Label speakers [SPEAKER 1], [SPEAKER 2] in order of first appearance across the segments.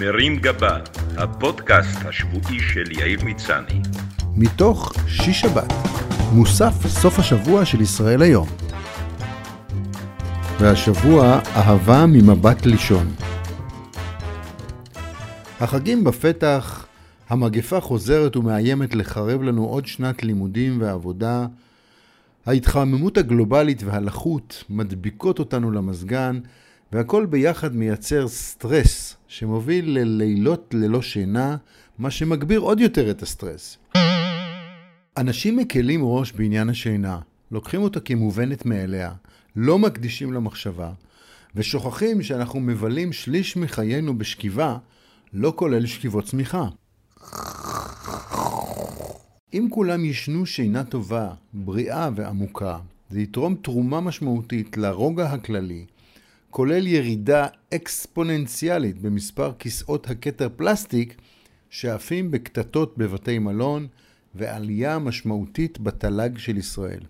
[SPEAKER 1] מרים גבה, הפודקאסט השבועי של יאיר מצני.
[SPEAKER 2] מתוך שיש שבת, מוסף סוף השבוע של ישראל היום. והשבוע אהבה ממבט לישון. החגים בפתח, המגפה חוזרת ומאיימת לחרב לנו עוד שנת לימודים ועבודה. ההתחממות הגלובלית והלחות מדביקות אותנו למזגן, והכל ביחד מייצר סטרס שמוביל ללילות ללא שינה, מה שמגביר עוד יותר את הסטרס. אנשים מקלים ראש בעניין השינה, לוקחים אותה כמובנת מאליה, לא מקדישים לה מחשבה, ושוכחים שאנחנו מבלים שליש מחיינו בשכיבה, לא כולל שכיבות צמיחה. אם כולם ישנו שינה טובה, בריאה ועמוקה, זה יתרום תרומה משמעותית לרוגע הכללי, כולל ירידה אקספוננציאלית במספר כיסאות הכתר פלסטיק שעפים בקטטות בבתי מלון ועלייה משמעותית בתל"ג של ישראל.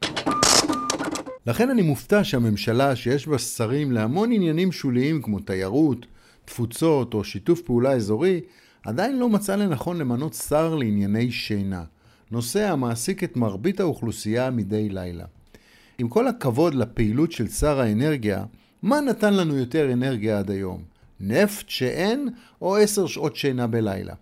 [SPEAKER 2] לכן אני מופתע שהממשלה, שיש בה שרים להמון עניינים שוליים כמו תיירות, תפוצות או שיתוף פעולה אזורי, עדיין לא מצאה לנכון למנות שר לענייני שינה, נושא המעסיק את מרבית האוכלוסייה מדי לילה. עם כל הכבוד לפעילות של שר האנרגיה, מה נתן לנו יותר אנרגיה עד היום? נפט שאין או עשר שעות שינה בלילה?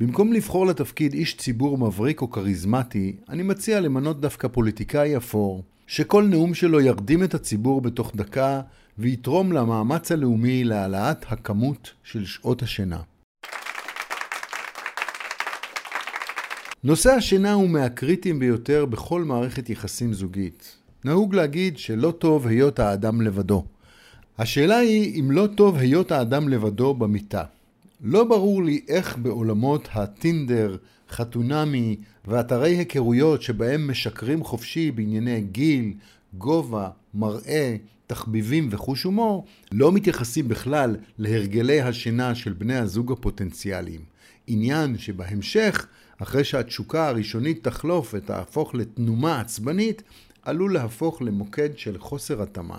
[SPEAKER 2] במקום לבחור לתפקיד איש ציבור מבריק או כריזמטי, אני מציע למנות דווקא פוליטיקאי אפור, שכל נאום שלו ירדים את הציבור בתוך דקה ויתרום למאמץ הלאומי להעלאת הכמות של שעות השינה. נושא השינה הוא מהקריטיים ביותר בכל מערכת יחסים זוגית. נהוג להגיד שלא טוב היות האדם לבדו. השאלה היא אם לא טוב היות האדם לבדו במיטה. לא ברור לי איך בעולמות הטינדר, חתונמי ואתרי היכרויות שבהם משקרים חופשי בענייני גיל, גובה, מראה, תחביבים וחוש הומור, לא מתייחסים בכלל להרגלי השינה של בני הזוג הפוטנציאליים. עניין שבהמשך, אחרי שהתשוקה הראשונית תחלוף ותהפוך לתנומה עצבנית, עלול להפוך למוקד של חוסר התאמה.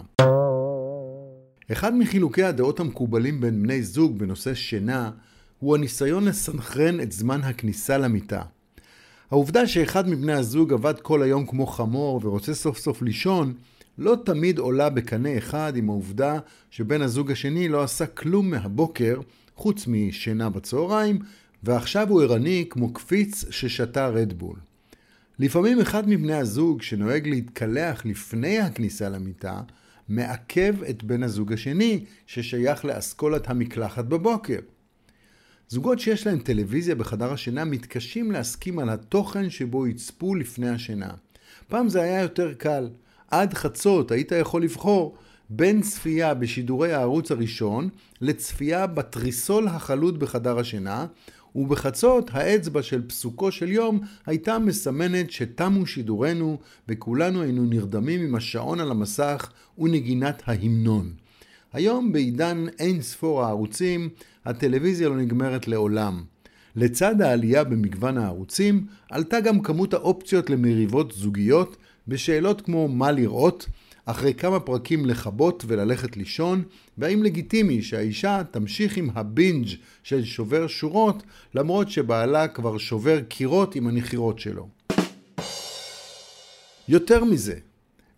[SPEAKER 2] אחד מחילוקי הדעות המקובלים בין בני זוג בנושא שינה הוא הניסיון לסנכרן את זמן הכניסה למיטה. העובדה שאחד מבני הזוג עבד כל היום כמו חמור ורוצה סוף סוף לישון, לא תמיד עולה בקנה אחד עם העובדה שבן הזוג השני לא עשה כלום מהבוקר, חוץ משינה בצהריים, ועכשיו הוא ערני כמו קפיץ ששתה רדבול. לפעמים אחד מבני הזוג שנוהג להתקלח לפני הכניסה למיטה, מעכב את בן הזוג השני ששייך לאסכולת המקלחת בבוקר. זוגות שיש להם טלוויזיה בחדר השינה מתקשים להסכים על התוכן שבו יצפו לפני השינה. פעם זה היה יותר קל. עד חצות היית יכול לבחור בין צפייה בשידורי הערוץ הראשון לצפייה בתריסול החלוד בחדר השינה, ובחצות האצבע של פסוקו של יום הייתה מסמנת שתמו שידורנו וכולנו היינו נרדמים עם השעון על המסך ונגינת ההמנון. היום בעידן אין ספור הערוצים, הטלוויזיה לא נגמרת לעולם. לצד העלייה במגוון הערוצים, עלתה גם כמות האופציות למריבות זוגיות בשאלות כמו מה לראות, אחרי כמה פרקים לכבות וללכת לישון, והאם לגיטימי שהאישה תמשיך עם הבינג' של שובר שורות, למרות שבעלה כבר שובר קירות עם הנחירות שלו. יותר מזה,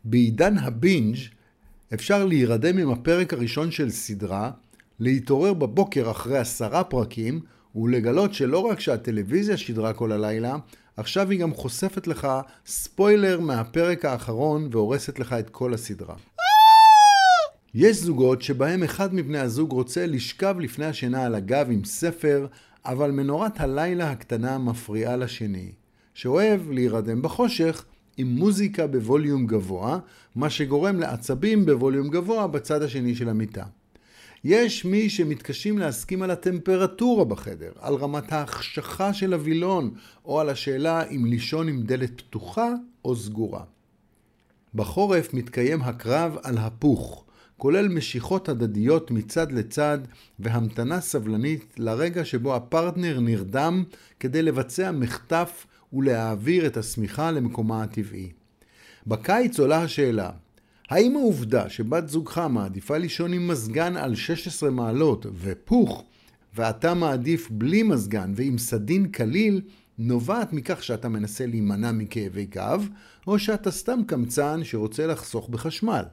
[SPEAKER 2] בעידן הבינג' אפשר להירדם עם הפרק הראשון של סדרה, להתעורר בבוקר אחרי עשרה פרקים, ולגלות שלא רק שהטלוויזיה שידרה כל הלילה, עכשיו היא גם חושפת לך ספוילר מהפרק האחרון והורסת לך את כל הסדרה. יש זוגות שבהם אחד מבני הזוג רוצה לשכב לפני השינה על הגב עם ספר, אבל מנורת הלילה הקטנה מפריעה לשני, שאוהב להירדם בחושך עם מוזיקה בווליום גבוה, מה שגורם לעצבים בווליום גבוה בצד השני של המיטה. יש מי שמתקשים להסכים על הטמפרטורה בחדר, על רמת ההחשכה של הווילון, או על השאלה אם לישון עם דלת פתוחה או סגורה. בחורף מתקיים הקרב על הפוך, כולל משיכות הדדיות מצד לצד והמתנה סבלנית לרגע שבו הפרטנר נרדם כדי לבצע מחטף ולהעביר את השמיכה למקומה הטבעי. בקיץ עולה השאלה, האם העובדה שבת זוגך מעדיפה לישון עם מזגן על 16 מעלות ופוך, ואתה מעדיף בלי מזגן ועם סדין קליל, נובעת מכך שאתה מנסה להימנע מכאבי גב, או שאתה סתם קמצן שרוצה לחסוך בחשמל.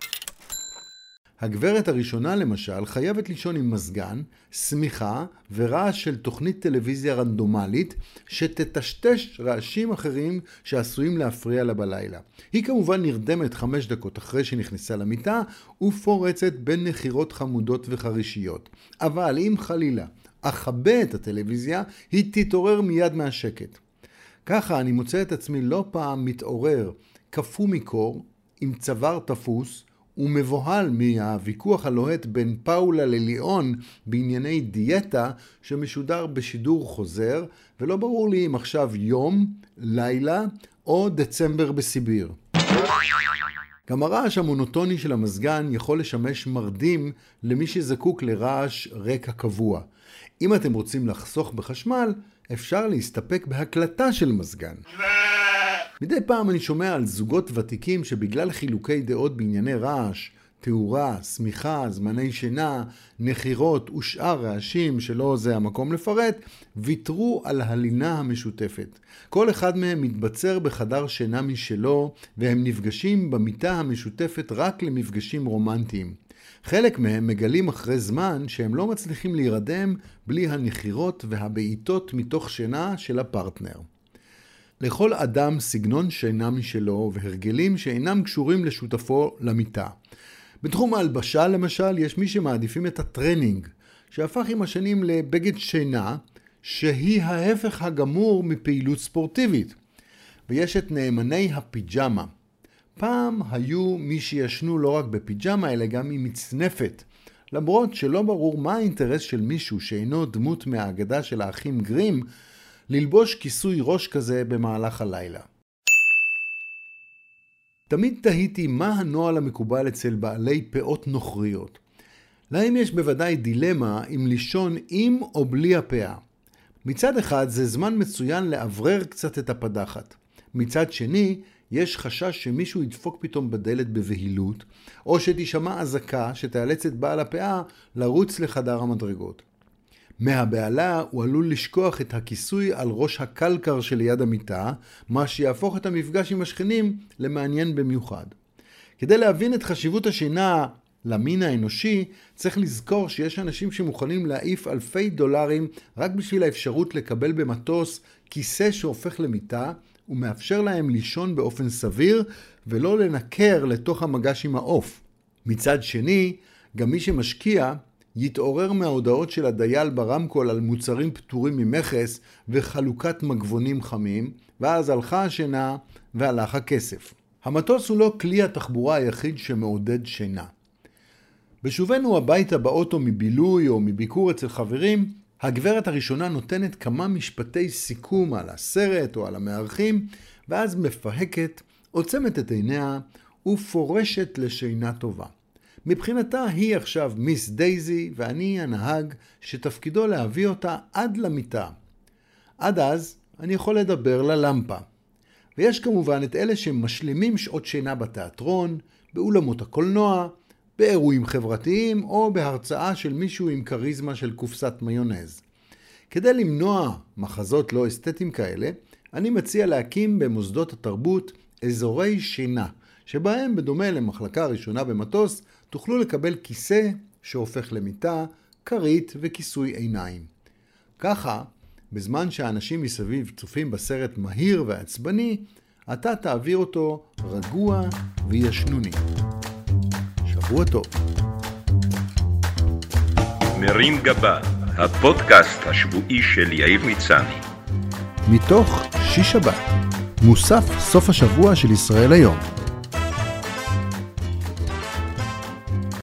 [SPEAKER 2] הגברת הראשונה למשל חייבת לישון עם מזגן, שמיכה ורעש של תוכנית טלוויזיה רנדומלית שתטשטש רעשים אחרים שעשויים להפריע לה בלילה. היא כמובן נרדמת חמש דקות אחרי שנכנסה למיטה ופורצת בין נחירות חמודות וחרישיות. אבל אם חלילה אכבה את הטלוויזיה, היא תתעורר מיד מהשקט. ככה אני מוצא את עצמי לא פעם מתעורר, קפוא מקור, עם צוואר תפוס, ומבוהל מהוויכוח הלוהט בין פאולה לליאון בענייני דיאטה שמשודר בשידור חוזר, ולא ברור לי אם עכשיו יום, לילה או דצמבר בסיביר. גם הרעש המונוטוני של המזגן יכול לשמש מרדים למי שזקוק לרעש רקע קבוע. אם אתם רוצים לחסוך בחשמל, אפשר להסתפק בהקלטה של מזגן. מדי פעם אני שומע על זוגות ותיקים שבגלל חילוקי דעות בענייני רעש, תאורה, שמיכה, זמני שינה, נחירות ושאר רעשים שלא זה המקום לפרט, ויתרו על הלינה המשותפת. כל אחד מהם מתבצר בחדר שינה משלו, והם נפגשים במיטה המשותפת רק למפגשים רומנטיים. חלק מהם מגלים אחרי זמן שהם לא מצליחים להירדם בלי הנחירות והבעיטות מתוך שינה של הפרטנר. לכל אדם סגנון שינה משלו והרגלים שאינם קשורים לשותפו למיטה. בתחום ההלבשה למשל יש מי שמעדיפים את הטרנינג, שהפך עם השנים לבגד שינה, שהיא ההפך הגמור מפעילות ספורטיבית. ויש את נאמני הפיג'מה. פעם היו מי שישנו לא רק בפיג'מה אלא גם עם מצנפת. למרות שלא ברור מה האינטרס של מישהו שאינו דמות מהאגדה של האחים גרים ללבוש כיסוי ראש כזה במהלך הלילה. תמיד תהיתי מה הנוהל המקובל אצל בעלי פאות נוכריות. להם יש בוודאי דילמה אם לישון עם או בלי הפאה. מצד אחד זה זמן מצוין לאוורר קצת את הפדחת. מצד שני, יש חשש שמישהו ידפוק פתאום בדלת בבהילות, או שתישמע אזעקה שתאלץ את בעל הפאה לרוץ לחדר המדרגות. מהבהלה הוא עלול לשכוח את הכיסוי על ראש הקלקר שליד המיטה, מה שיהפוך את המפגש עם השכנים למעניין במיוחד. כדי להבין את חשיבות השינה למין האנושי, צריך לזכור שיש אנשים שמוכנים להעיף אלפי דולרים רק בשביל האפשרות לקבל במטוס כיסא שהופך למיטה, ומאפשר להם לישון באופן סביר, ולא לנקר לתוך המגש עם העוף. מצד שני, גם מי שמשקיע יתעורר מההודעות של הדייל ברמקול על מוצרים פטורים ממכס וחלוקת מגבונים חמים, ואז הלכה השינה והלך הכסף. המטוס הוא לא כלי התחבורה היחיד שמעודד שינה. בשובנו הביתה באוטו מבילוי או מביקור אצל חברים, הגברת הראשונה נותנת כמה משפטי סיכום על הסרט או על המארחים, ואז מפהקת, עוצמת את עיניה ופורשת לשינה טובה. מבחינתה היא עכשיו מיס דייזי ואני הנהג שתפקידו להביא אותה עד למיטה. עד אז אני יכול לדבר ללמפה. ויש כמובן את אלה שמשלימים שעות שינה בתיאטרון, באולמות הקולנוע, באירועים חברתיים או בהרצאה של מישהו עם כריזמה של קופסת מיונז. כדי למנוע מחזות לא אסתטיים כאלה, אני מציע להקים במוסדות התרבות אזורי שינה, שבהם, בדומה למחלקה ראשונה במטוס, תוכלו לקבל כיסא שהופך למיטה, כרית וכיסוי עיניים. ככה, בזמן שהאנשים מסביב צופים בסרט מהיר ועצבני, אתה תעביר אותו רגוע וישנוני. שבוע טוב.
[SPEAKER 1] מרים גבה, הפודקאסט השבועי של יאיר מצני.
[SPEAKER 2] מתוך שיש שבת, מוסף סוף השבוע של ישראל היום.